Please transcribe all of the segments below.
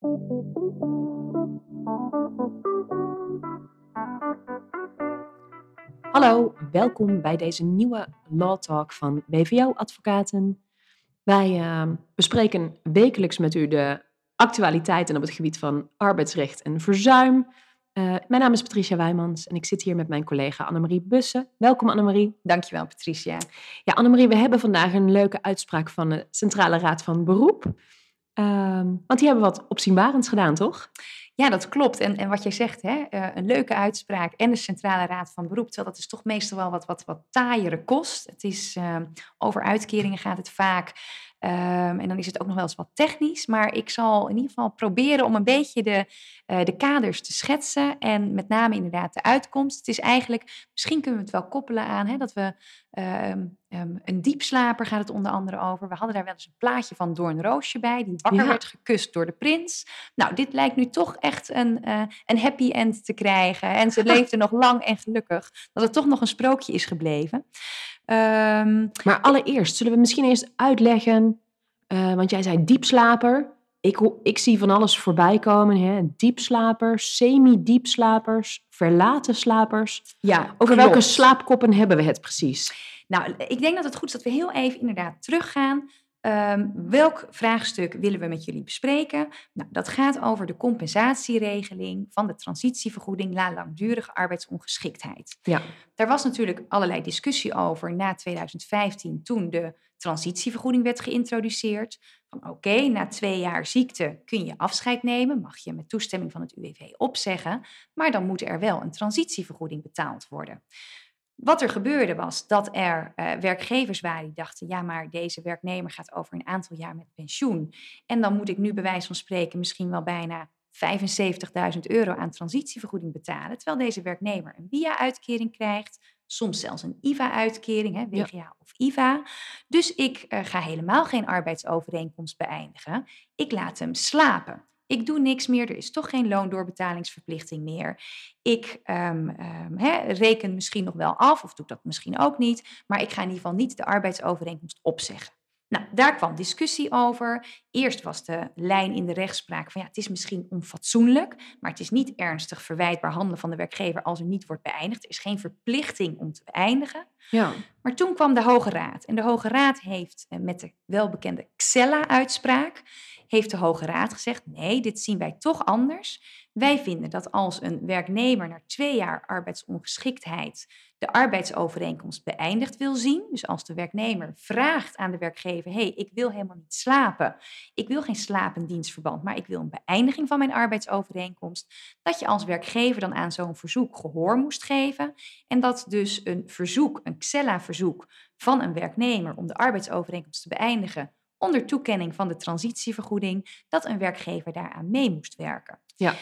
Hallo, welkom bij deze nieuwe Law Talk van BVO Advocaten. Wij uh, bespreken wekelijks met u de actualiteiten op het gebied van arbeidsrecht en verzuim. Uh, mijn naam is Patricia Wijmans en ik zit hier met mijn collega Annemarie Bussen. Welkom Annemarie. Dankjewel Patricia. Ja, Annemarie, we hebben vandaag een leuke uitspraak van de Centrale Raad van Beroep. Uh, want die hebben wat opzienbarends gedaan, toch? Ja, dat klopt. En, en wat jij zegt, hè, uh, een leuke uitspraak en de Centrale Raad van Beroep, terwijl dat is toch meestal wel wat, wat, wat taaiere kost. Het is, uh, over uitkeringen gaat het vaak. Um, en dan is het ook nog wel eens wat technisch, maar ik zal in ieder geval proberen om een beetje de, uh, de kaders te schetsen en met name inderdaad de uitkomst. Het is eigenlijk, misschien kunnen we het wel koppelen aan hè, dat we um, um, een diepslaper gaat het onder andere over. We hadden daar wel eens een plaatje van Doornroosje bij, die wakker ja. werd gekust door de prins. Nou, dit lijkt nu toch echt een, uh, een happy end te krijgen. En ze leefde nog lang en gelukkig, dat het toch nog een sprookje is gebleven. Um, maar allereerst, zullen we misschien eerst uitleggen, uh, want jij zei diepslaper. Ik, ik zie van alles voorbij komen. Hè? Diepslapers, semi-diepslapers, verlaten slapers. Ja, Over klopt. welke slaapkoppen hebben we het precies? Nou, ik denk dat het goed is dat we heel even inderdaad teruggaan. Um, welk vraagstuk willen we met jullie bespreken? Nou, dat gaat over de compensatieregeling van de transitievergoeding na langdurige arbeidsongeschiktheid. Ja. Daar was natuurlijk allerlei discussie over na 2015, toen de transitievergoeding werd geïntroduceerd. Van oké, okay, na twee jaar ziekte kun je afscheid nemen, mag je met toestemming van het UWV opzeggen, maar dan moet er wel een transitievergoeding betaald worden. Wat er gebeurde was dat er uh, werkgevers waren die dachten: ja, maar deze werknemer gaat over een aantal jaar met pensioen. En dan moet ik nu bij wijze van spreken misschien wel bijna 75.000 euro aan transitievergoeding betalen. Terwijl deze werknemer een WIA-uitkering krijgt, soms zelfs een IVA-uitkering, WGA ja. of IVA. Dus ik uh, ga helemaal geen arbeidsovereenkomst beëindigen. Ik laat hem slapen. Ik doe niks meer, er is toch geen loondoorbetalingsverplichting meer. Ik um, he, reken misschien nog wel af, of doe dat misschien ook niet, maar ik ga in ieder geval niet de arbeidsovereenkomst opzeggen. Nou, daar kwam discussie over. Eerst was de lijn in de rechtspraak van ja, het is misschien onfatsoenlijk, maar het is niet ernstig verwijtbaar handelen van de werkgever als er niet wordt beëindigd. Er is geen verplichting om te beëindigen. Ja. Maar toen kwam de Hoge Raad. En de Hoge Raad heeft met de welbekende Xella-uitspraak heeft de Hoge Raad gezegd: nee, dit zien wij toch anders. Wij vinden dat als een werknemer na twee jaar arbeidsongeschiktheid de arbeidsovereenkomst beëindigd wil zien, dus als de werknemer vraagt aan de werkgever: hey, ik wil helemaal niet slapen, ik wil geen slapendienstverband, maar ik wil een beëindiging van mijn arbeidsovereenkomst, dat je als werkgever dan aan zo'n verzoek gehoor moest geven en dat dus een verzoek, een Xella-verzoek van een werknemer om de arbeidsovereenkomst te beëindigen onder toekenning van de transitievergoeding, dat een werkgever daaraan mee moest werken. Ja.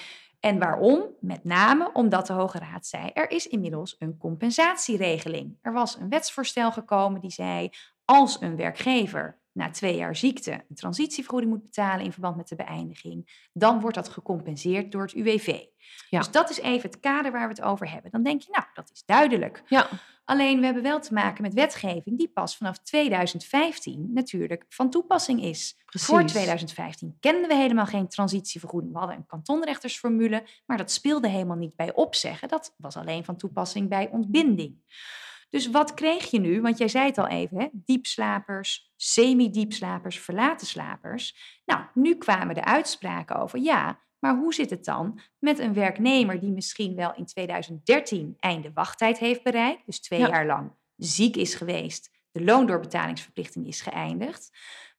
En waarom? Met name omdat de Hoge Raad zei: er is inmiddels een compensatieregeling. Er was een wetsvoorstel gekomen die zei: als een werkgever na twee jaar ziekte een transitievergoeding moet betalen in verband met de beëindiging, dan wordt dat gecompenseerd door het UWV. Ja. Dus dat is even het kader waar we het over hebben. Dan denk je, nou, dat is duidelijk. Ja. Alleen we hebben wel te maken met wetgeving die pas vanaf 2015 natuurlijk van toepassing is. Precies. Voor 2015 kenden we helemaal geen transitievergoeding. We hadden een kantonrechtersformule, maar dat speelde helemaal niet bij opzeggen. Dat was alleen van toepassing bij ontbinding. Dus wat kreeg je nu? Want jij zei het al even, hè? diepslapers, semi-diepslapers, verlaten slapers. Nou, nu kwamen de uitspraken over, ja, maar hoe zit het dan met een werknemer die misschien wel in 2013 einde wachttijd heeft bereikt, dus twee Ja. jaar lang ziek is geweest, de loondoorbetalingsverplichting is geëindigd,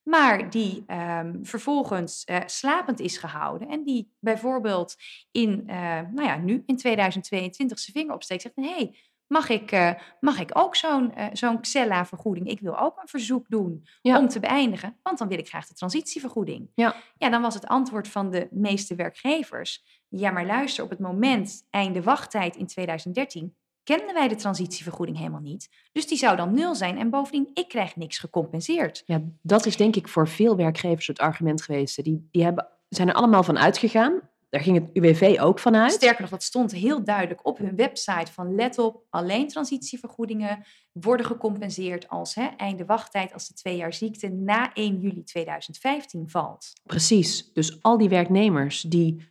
maar die ehm, vervolgens eh, slapend is gehouden en die bijvoorbeeld in, eh, nou ja, nu in 2022 zijn vinger opsteekt zegt, hé, hey, mag ik, eh, mag ik ook zo'n eh, zo'n Xella-vergoeding? Ik wil ook een verzoek doen Ja. om te beëindigen, want dan wil ik graag de transitievergoeding. Ja. Ja, dan was het antwoord van de meeste werkgevers. Ja, maar luister, op het moment einde wachttijd in 2013 kenden wij de transitievergoeding helemaal niet. Dus die zou dan nul zijn en bovendien, ik krijg niks gecompenseerd. Ja, dat is denk ik voor veel werkgevers het argument geweest. Die, die hebben, zijn er allemaal van uitgegaan daar ging het UWV ook vanuit. Sterker nog, dat stond heel duidelijk op hun website van let op, alleen transitievergoedingen worden gecompenseerd als hè, einde wachttijd als de twee jaar ziekte na 1 juli 2015 valt. Precies. Dus al die werknemers die,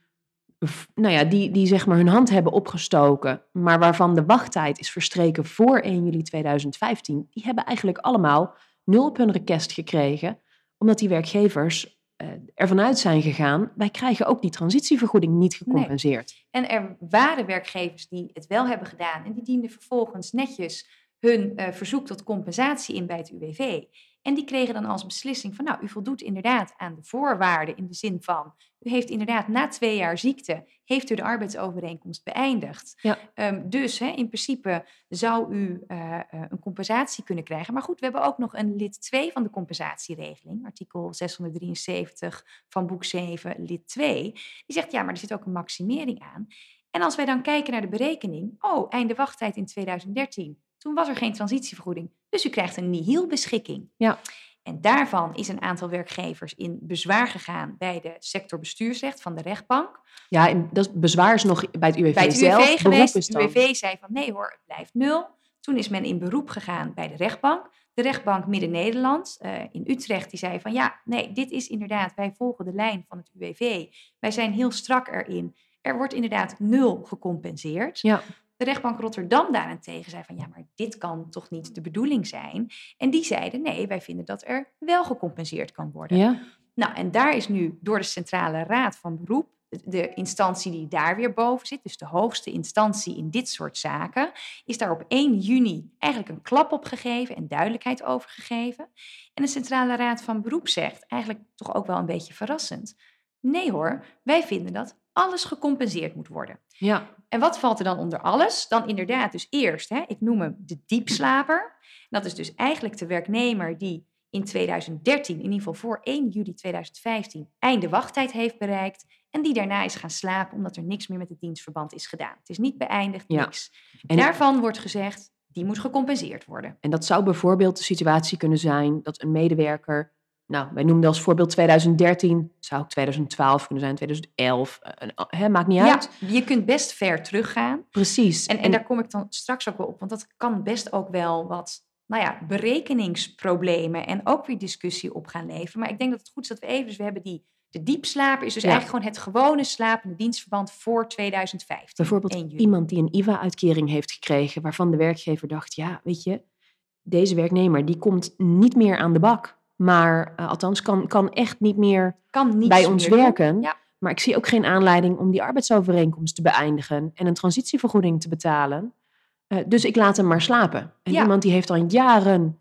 nou ja, die, die zeg maar hun hand hebben opgestoken, maar waarvan de wachttijd is verstreken voor 1 juli 2015, die hebben eigenlijk allemaal nul op hun request gekregen, omdat die werkgevers ervan uit zijn gegaan, wij krijgen ook die transitievergoeding niet gecompenseerd. En er waren werkgevers die het wel hebben gedaan en die dienden vervolgens netjes hun uh, verzoek tot compensatie in bij het UWV. En die kregen dan als beslissing van, nou, u voldoet inderdaad aan de voorwaarden in de zin van, u heeft inderdaad na twee jaar ziekte, heeft u de arbeidsovereenkomst beëindigd. Ja. Um, dus hè, in principe zou u uh, een compensatie kunnen krijgen. Maar goed, we hebben ook nog een lid 2 van de compensatieregeling, artikel 673 van boek 7, lid 2. Die zegt, ja, maar er zit ook een maximering aan. En als wij dan kijken naar de berekening, oh, einde wachttijd in 2013, toen was er geen transitievergoeding. Dus u krijgt een nihil-beschikking. Ja. En daarvan is een aantal werkgevers in bezwaar gegaan bij de sector bestuursrecht van de rechtbank. Ja, dat bezwaar is nog bij het UWV, bij het zelf. UWV geweest. Het UWV zei van nee hoor, het blijft nul. Toen is men in beroep gegaan bij de rechtbank. De rechtbank Midden-Nederland uh, in Utrecht, die zei van ja, nee, dit is inderdaad, wij volgen de lijn van het UWV. Wij zijn heel strak erin. Er wordt inderdaad nul gecompenseerd. Ja. De rechtbank Rotterdam daarentegen zei van ja, maar dit kan toch niet de bedoeling zijn. En die zeiden nee, wij vinden dat er wel gecompenseerd kan worden. Ja. Nou, en daar is nu door de Centrale Raad van Beroep, de instantie die daar weer boven zit, dus de hoogste instantie in dit soort zaken, is daar op 1 juni eigenlijk een klap op gegeven en duidelijkheid over gegeven. En de Centrale Raad van Beroep zegt, eigenlijk toch ook wel een beetje verrassend, nee hoor, wij vinden dat alles gecompenseerd moet worden. Ja. En wat valt er dan onder alles? Dan inderdaad dus eerst, hè, ik noem hem de diepslaper. Dat is dus eigenlijk de werknemer die in 2013, in ieder geval voor 1 juli 2015, einde wachttijd heeft bereikt. En die daarna is gaan slapen omdat er niks meer met het dienstverband is gedaan. Het is niet beëindigd, niks. En Daarvan wordt gezegd, die moet gecompenseerd worden. En dat zou bijvoorbeeld de situatie kunnen zijn dat een medewerker nou, wij noemden als voorbeeld 2013, zou ook 2012 kunnen zijn, 2011, uh, hè, maakt niet uit. Ja, je kunt best ver teruggaan. Precies. En, en, daar kom ik dan straks ook wel op, want dat kan best ook wel wat, nou ja, berekeningsproblemen en ook weer discussie op gaan leveren. Maar ik denk dat het goed is dat we even, dus we hebben die, de diepslaper is dus eigenlijk gewoon het gewone slapende dienstverband voor 2015. Bijvoorbeeld iemand die een IVA-uitkering heeft gekregen, waarvan de werkgever dacht, ja, weet je, deze werknemer die komt niet meer aan de bak maar uh, althans, kan, kan echt niet meer kan bij ons werken. Ja. Maar ik zie ook geen aanleiding om die arbeidsovereenkomst te beëindigen en een transitievergoeding te betalen. Uh, dus ik laat hem maar slapen. En ja. iemand die heeft al jaren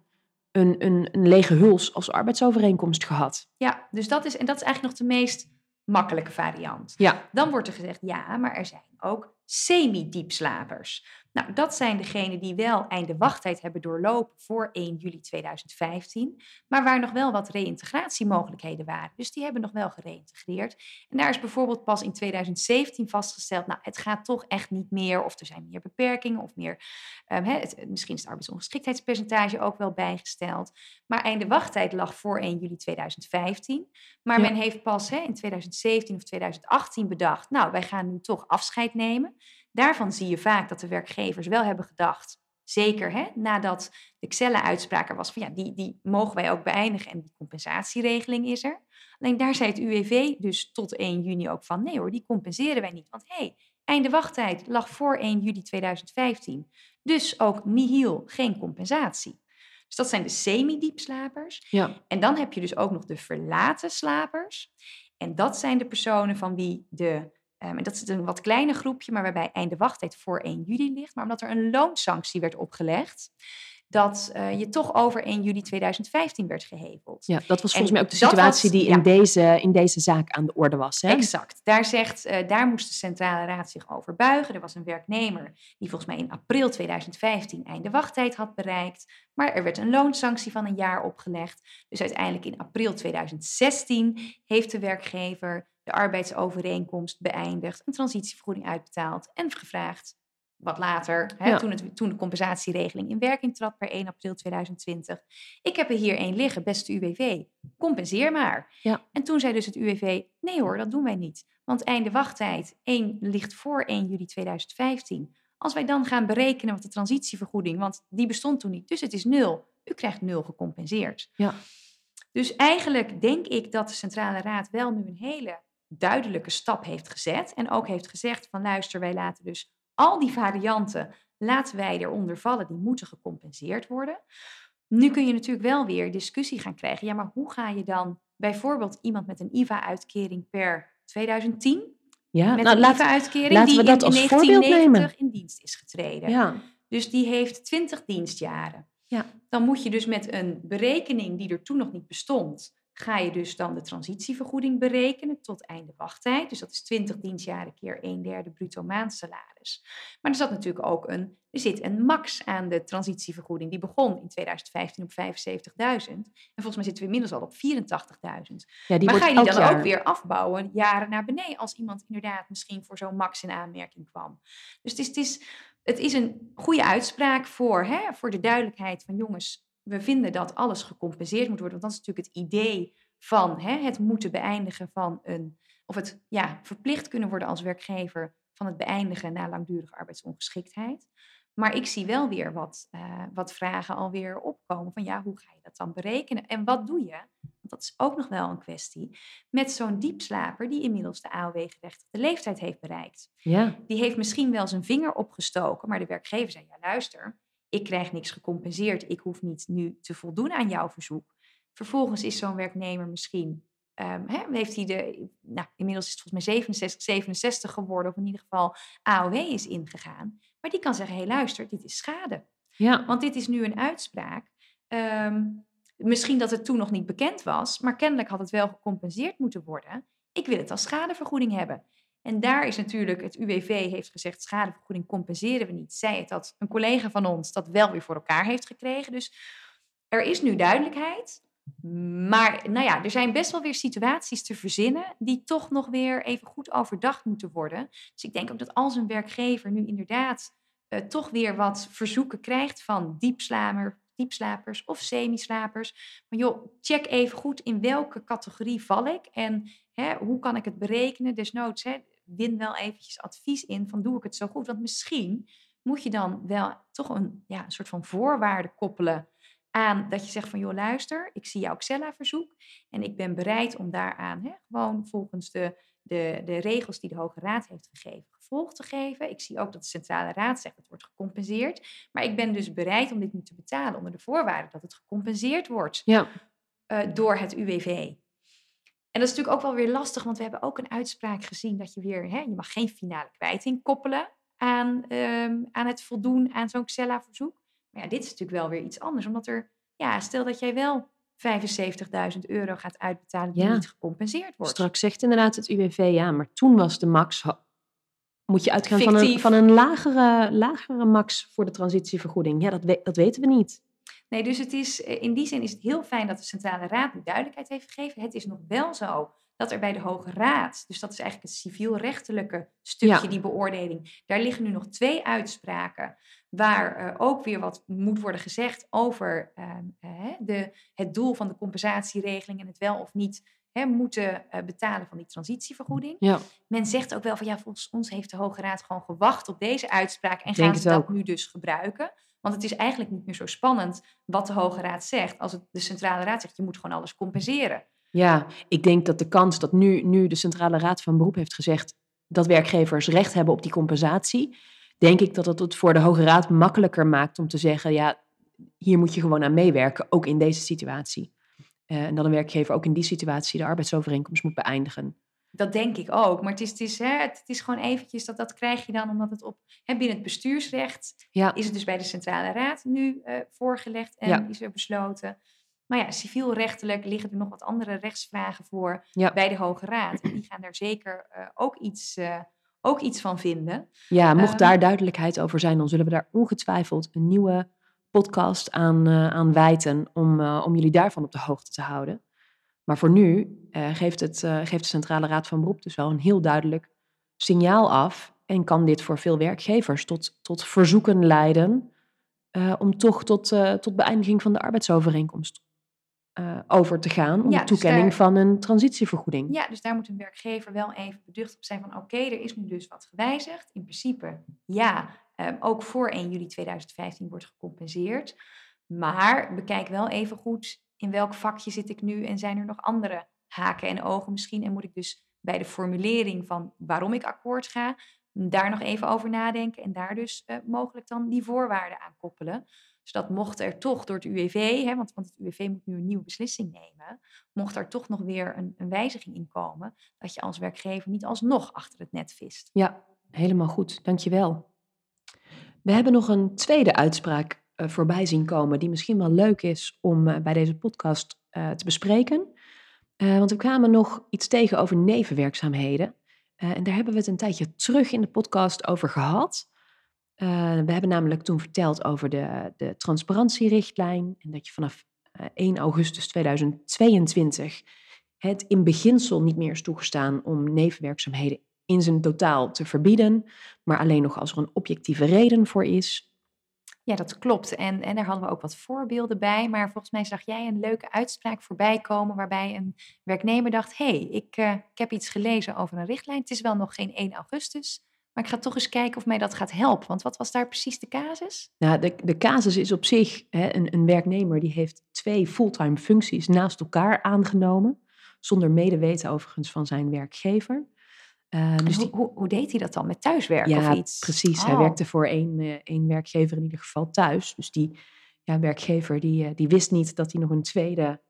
een, een, een lege huls als arbeidsovereenkomst gehad. Ja, dus dat is, en dat is eigenlijk nog de meest makkelijke variant. Ja. Dan wordt er gezegd, ja, maar er zijn ook semi-diepslapers. Nou, dat zijn degenen die wel einde wachttijd hebben doorlopen voor 1 juli 2015, maar waar nog wel wat reïntegratiemogelijkheden waren. Dus die hebben nog wel gereïntegreerd. En daar is bijvoorbeeld pas in 2017 vastgesteld, nou, het gaat toch echt niet meer, of er zijn meer beperkingen, of meer, um, het, misschien is het arbeidsongeschiktheidspercentage ook wel bijgesteld. Maar einde wachttijd lag voor 1 juli 2015. Maar ja. men heeft pas in 2017 of 2018 bedacht, nou, wij gaan nu toch afscheid nemen. Daarvan zie je vaak dat de werkgevers wel hebben gedacht, zeker hè, nadat de Xelle-uitspraak er was van ja, die, die mogen wij ook beëindigen en die compensatieregeling is er. Alleen daar zei het UWV dus tot 1 juni ook van nee hoor, die compenseren wij niet. Want hé, hey, einde wachttijd lag voor 1 juli 2015. Dus ook nihil, geen compensatie. Dus dat zijn de semi-diepslapers. Ja. En dan heb je dus ook nog de verlaten slapers. En dat zijn de personen van wie de Um, en dat is een wat kleiner groepje, maar waarbij einde wachttijd voor 1 juli ligt. Maar omdat er een loonsanctie werd opgelegd, dat uh, je toch over 1 juli 2015 werd geheveld. Ja, dat was volgens en mij ook de situatie was, die in, ja. deze, in deze zaak aan de orde was. Hè? Exact. Daar, zegt, uh, daar moest de Centrale Raad zich over buigen. Er was een werknemer die volgens mij in april 2015 einde wachttijd had bereikt. Maar er werd een loonsanctie van een jaar opgelegd. Dus uiteindelijk in april 2016 heeft de werkgever de arbeidsovereenkomst beëindigd, een transitievergoeding uitbetaald en gevraagd: wat later, hè, Ja. toen, het, toen de compensatieregeling in werking trad per 1 april 2020. Ik heb er hier één liggen, beste UWV, compenseer maar. Ja. En toen zei dus het UWV, nee hoor, dat doen wij niet. Want einde wachttijd 1 ligt voor 1 juli 2015. Als wij dan gaan berekenen wat de transitievergoeding, want die bestond toen niet, dus het is nul. U krijgt nul gecompenseerd. Ja. Dus eigenlijk denk ik dat de Centrale Raad wel nu een hele duidelijke stap heeft gezet. En ook heeft gezegd van luister, wij laten dus al die varianten, laten wij eronder vallen, die moeten gecompenseerd worden. Nu kun je natuurlijk wel weer discussie gaan krijgen. Ja, maar hoe ga je dan bijvoorbeeld iemand met een IVA-uitkering per 2010, Ja, met nou, een IVA-uitkering die we dat in, als in voorbeeld 1990 in dienst is getreden. ja, Dus die heeft 20 dienstjaren. Ja. Dan moet je dus met een berekening die er toen nog niet bestond, ga je dus dan de transitievergoeding berekenen tot einde wachttijd. Dus dat is 20 dienstjaren keer 1 derde bruto maandsalaris. Maar er zat natuurlijk ook een, er zit een max aan de transitievergoeding. Die begon in 2015 op 75.000. En volgens mij zitten we inmiddels al op 84.000. ja, die maar ga je die dan jaar. ook weer afbouwen, jaren naar beneden, als iemand inderdaad misschien voor zo'n max in aanmerking kwam. Dus het is, het is, het is een goede uitspraak voor, hè, voor de duidelijkheid van jongens, we vinden dat alles gecompenseerd moet worden. Want dat is natuurlijk het idee van hè, het moeten beëindigen van een, of het ja, verplicht kunnen worden als werkgever van het beëindigen na langdurige arbeidsongeschiktheid. Maar ik zie wel weer wat, eh, wat vragen alweer opkomen van ja, hoe ga je dat dan berekenen? En wat doe je? Want dat is ook nog wel een kwestie. Met zo'n diepslaper die inmiddels de AOW-gerechtigde leeftijd heeft bereikt. Ja, Die heeft misschien wel zijn vinger opgestoken, maar de werkgever zei: Ja, luister, ik krijg niks gecompenseerd. Ik hoef niet nu te voldoen aan jouw verzoek. Vervolgens is zo'n werknemer misschien. ehm, hè, heeft hij de, nou, inmiddels is het volgens mij 67, 67 geworden, of in ieder geval AOW is ingegaan. Maar die kan zeggen: hé, hey, luister, dit is schade. ja, Want dit is nu een uitspraak. ehm, misschien dat het toen nog niet bekend was, maar kennelijk had het wel gecompenseerd moeten worden. Ik wil het als schadevergoeding hebben. En daar is natuurlijk, het UWV heeft gezegd, schadevergoeding compenseren we niet. Zij het dat een collega van ons dat wel weer voor elkaar heeft gekregen. Dus er is nu duidelijkheid. Maar nou ja, er zijn best wel weer situaties te verzinnen die toch nog weer even goed overdacht moeten worden. Dus ik denk ook dat als een werkgever nu inderdaad eh, toch weer wat verzoeken krijgt van diepslamer, diepslapers of semislapers. Maar joh, check even goed in welke categorie val ik en hè, hoe kan ik het berekenen. Desnoods, hè, win wel eventjes advies in van doe ik het zo goed. Want misschien moet je dan wel toch een, ja, een soort van voorwaarde koppelen aan dat je zegt van joh luister, ik zie jouw Xella-verzoek en ik ben bereid om daaraan hè, gewoon volgens de, de, de regels die de Hoge Raad heeft gegeven gevolg te geven. Ik zie ook dat de Centrale Raad zegt het wordt gecompenseerd, maar ik ben dus bereid om dit nu te betalen onder de voorwaarde dat het gecompenseerd wordt ja, eh, door het UWV. En dat is natuurlijk ook wel weer lastig, want we hebben ook een uitspraak gezien dat je weer, hè, je mag geen finale kwijting koppelen aan, ehm, aan het voldoen aan zo'n Xella-verzoek. Maar ja, dit is natuurlijk wel weer iets anders, omdat er, ja, stel dat jij wel 75.000 euro gaat uitbetalen die Ja. niet gecompenseerd wordt. straks zegt inderdaad het UWV, ja, maar toen was de max, moet je uitgaan van een, van een lagere, lagere max voor de transitievergoeding. Ja, dat, we- dat weten we niet. Nee, dus het is, eh, in die zin is het heel fijn dat de Centrale Raad nu duidelijkheid heeft gegeven. Het is nog wel zo dat er bij de Hoge Raad, dus dat is eigenlijk het civielrechtelijke stukje, Ja. die beoordeling, daar liggen nu nog twee uitspraken waar eh, ook weer wat moet worden gezegd over ehm, eh, de, het doel van de compensatieregeling en het wel of niet moeten eh, betalen van die transitievergoeding. Ja, Men zegt ook wel van ja, volgens ons heeft de Hoge Raad gewoon gewacht op deze uitspraak en Denk gaan ze dat ook. nu dus gebruiken. Want het is eigenlijk niet meer zo spannend wat de Hoge Raad zegt. Als het de Centrale Raad zegt, je moet gewoon alles compenseren. ja, ik denk dat de kans dat nu, nu de Centrale Raad van Beroep heeft gezegd dat werkgevers recht hebben op die compensatie, denk ik dat het het voor de Hoge Raad makkelijker maakt om te zeggen, ja, hier moet je gewoon aan meewerken, ook in deze situatie. Eh, en dat een werkgever ook in die situatie de arbeidsovereenkomst moet beëindigen. Dat denk ik ook. Maar het is, het is, hè, het is gewoon eventjes dat dat krijg je dan omdat het op hè, binnen het bestuursrecht Ja, is het dus bij de Centrale Raad nu eh, voorgelegd en Ja. is er besloten. Maar ja, civielrechtelijk liggen er nog wat andere rechtsvragen voor Ja. bij de Hoge Raad. En die gaan daar zeker eh, ook, iets, eh, ook iets van vinden. ja mocht Ehm, daar duidelijkheid over zijn, dan zullen we daar ongetwijfeld een nieuwe podcast aan, aan wijten om, om jullie daarvan op de hoogte te houden. Maar voor nu eh, geeft, het, eh, geeft de Centrale Raad van Beroep dus wel een heel duidelijk signaal af en kan dit voor veel werkgevers tot, tot verzoeken leiden uh, om toch tot, tot beëindiging van de arbeidsovereenkomst over te gaan. Om ja, de dus toekenning dus daar, van een transitievergoeding. Ja, dus daar moet een werkgever wel even beducht op zijn van oké, er is nu dus wat gewijzigd. In principe ja, um, ook voor 1 juli 2015 wordt gecompenseerd. Maar bekijk wel even goed in welk vakje zit ik nu en zijn er nog andere haken en ogen misschien. En moet ik dus bij de formulering van waarom ik akkoord ga, daar nog even over nadenken en daar dus uh, mogelijk dan die voorwaarden aan koppelen. Zodat mocht er toch door het UWV, hè, want, want het UWV moet nu een nieuwe beslissing nemen, mocht er toch nog weer een, een wijziging in komen, dat je als werkgever niet alsnog achter het net vist. Ja, helemaal goed. Dankjewel. We hebben nog een tweede uitspraak voorbij zien komen, die misschien wel leuk is om uh, bij deze podcast uh, te bespreken. want we kwamen nog iets tegen over nevenwerkzaamheden. en daar hebben we het een tijdje terug in de podcast over gehad. we hebben namelijk toen verteld over de, de transparantierichtlijn en dat je vanaf 1 augustus 2022 het in beginsel niet meer is toegestaan om nevenwerkzaamheden in zijn totaal te verbieden, maar alleen nog als er een objectieve reden voor is. Ja, dat klopt. En, en daar hadden we ook wat voorbeelden bij. Maar volgens mij zag jij een leuke uitspraak voorbij komen waarbij een werknemer dacht, hé, hey, ik, uh, ik heb iets gelezen over een richtlijn. Het is wel nog geen 1 augustus, maar ik ga toch eens kijken of mij dat gaat helpen. Want wat was daar precies de casus? Nou, de, de casus is op zich, hè, een, een werknemer die heeft twee fulltime functies naast elkaar aangenomen. Zonder medeweten overigens van zijn werkgever. Uh, dus hoe, hoe, hoe, deed hij dat dan? Met thuiswerk ja, of iets? precies. Hij oh. werkte voor één, uh, één werkgever in ieder geval thuis. Dus die ja, werkgever die, uh, die wist niet dat hij nog een tweede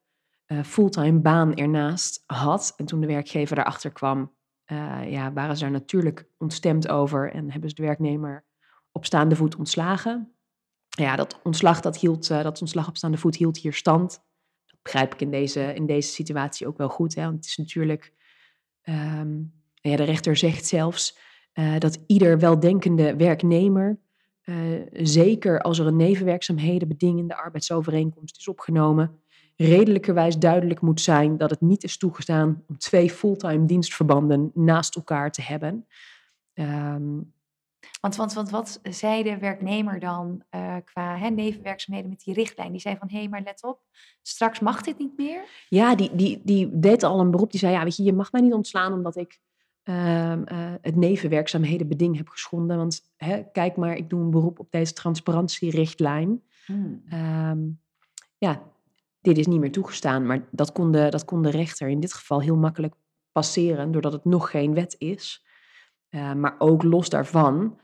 fulltime baan ernaast had. En toen de werkgever daarachter kwam, ja, waren ze daar natuurlijk ontstemd over. En hebben ze de werknemer op staande voet ontslagen. Ja, dat ontslag, dat hield, dat ontslag op staande voet hield hier stand. Dat begrijp ik in deze, in deze situatie ook wel goed. Hè? Want het is natuurlijk... Um, ja, de rechter zegt zelfs uh, dat ieder weldenkende werknemer, uh, zeker als er een nevenwerkzaamheden bedingende arbeidsovereenkomst is opgenomen, redelijkerwijs duidelijk moet zijn dat het niet is toegestaan om twee fulltime dienstverbanden naast elkaar te hebben. Um, want, want, want wat zei de werknemer dan uh, qua hè, nevenwerkzaamheden met die richtlijn? Die zei van, hé, hey, maar let op, straks mag dit niet meer? Ja, die, die, die deed al een beroep. Die zei, ja, weet je, je mag mij niet ontslaan omdat ik uh, uh, het nevenwerkzaamhedenbeding heb geschonden. Want hè, kijk maar, ik doe een beroep op deze transparantierichtlijn. Hmm. Um, ja, dit is niet meer toegestaan. Maar dat kon, de, dat kon de rechter in dit geval heel makkelijk passeren, doordat het nog geen wet is. Uh, maar ook los daarvan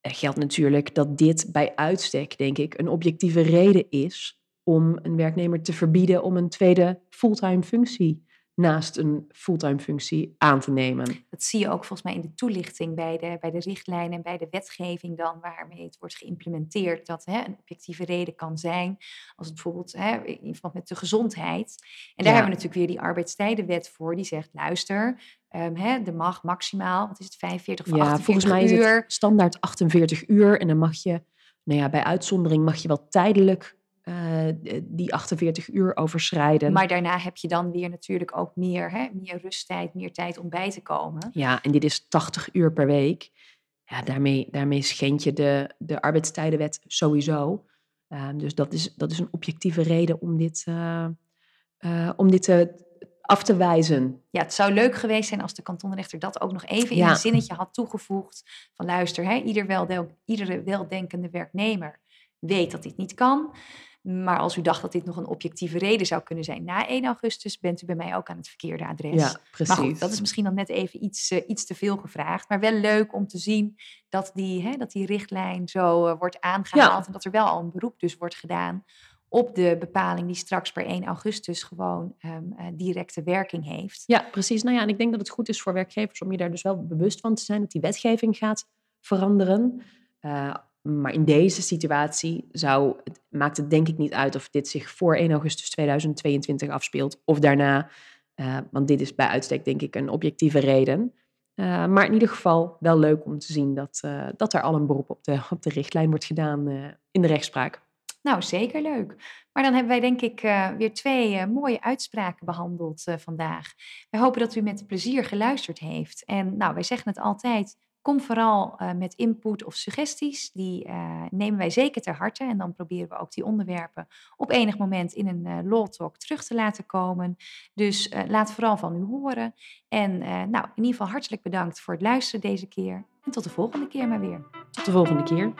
geldt natuurlijk dat dit bij uitstek, denk ik, een objectieve reden is om een werknemer te verbieden om een tweede fulltime functie naast een fulltime functie aan te nemen. Dat zie je ook volgens mij in de toelichting bij de, bij de richtlijnen en bij de wetgeving dan waarmee het wordt geïmplementeerd. Dat hè, een objectieve reden kan zijn als het bijvoorbeeld hè, in verband met de gezondheid. En daar hebben we natuurlijk weer die arbeidstijdenwet voor die zegt luister, um, hè, er mag maximaal, wat is het, 45 of ja, 48 volgens mij uur. is het standaard 48 uur en dan mag je, nou ja, bij uitzondering mag je wel tijdelijk uh, die 48 uur overschrijden. Maar daarna heb je dan weer natuurlijk ook meer, hè, meer rusttijd, meer tijd om bij te komen. Ja, en dit is 80 uur per week. Ja, daarmee, daarmee schend je de, de arbeidstijdenwet sowieso. Uh, dus dat is, dat is een objectieve reden om dit, uh, om dit af te wijzen. Ja, het zou leuk geweest zijn als de kantonrechter dat ook nog even in een zinnetje had toegevoegd. Van luister, hè, ieder iedere weldenkende werknemer weet dat dit niet kan. Maar als u dacht dat dit nog een objectieve reden zou kunnen zijn na 1 augustus, bent u bij mij ook aan het verkeerde adres. Ja, precies. Maar goed, dat is misschien dan net even iets, uh, iets te veel gevraagd. Maar wel leuk om te zien dat die, hè, dat die richtlijn zo uh, wordt aangehaald. Ja. En dat er wel al een beroep dus wordt gedaan op de bepaling die straks per 1 augustus gewoon um, uh, directe werking heeft. Ja, precies. Nou ja, en ik denk dat het goed is voor werkgevers om je daar dus wel bewust van te zijn dat die wetgeving gaat veranderen. Uh, maar in deze situatie zou, maakt het denk ik niet uit of dit zich voor 1 augustus 2022 afspeelt of daarna. Uh, want dit is bij uitstek denk ik een objectieve reden. Uh, maar in ieder geval wel leuk om te zien dat, uh, dat er al een beroep op de, op de richtlijn wordt gedaan in de rechtspraak. Nou, zeker leuk. Maar dan hebben wij denk ik weer twee mooie uitspraken behandeld vandaag. We hopen dat u met plezier geluisterd heeft. En nou, wij zeggen het altijd, Kom vooral uh, met input of suggesties. Die uh, nemen wij zeker ter harte. En dan proberen we ook die onderwerpen op enig moment in een uh, Law Talk terug te laten komen. Dus laat vooral van u horen. En nou, in ieder geval hartelijk bedankt voor het luisteren deze keer. En tot de volgende keer maar weer. Tot de volgende keer.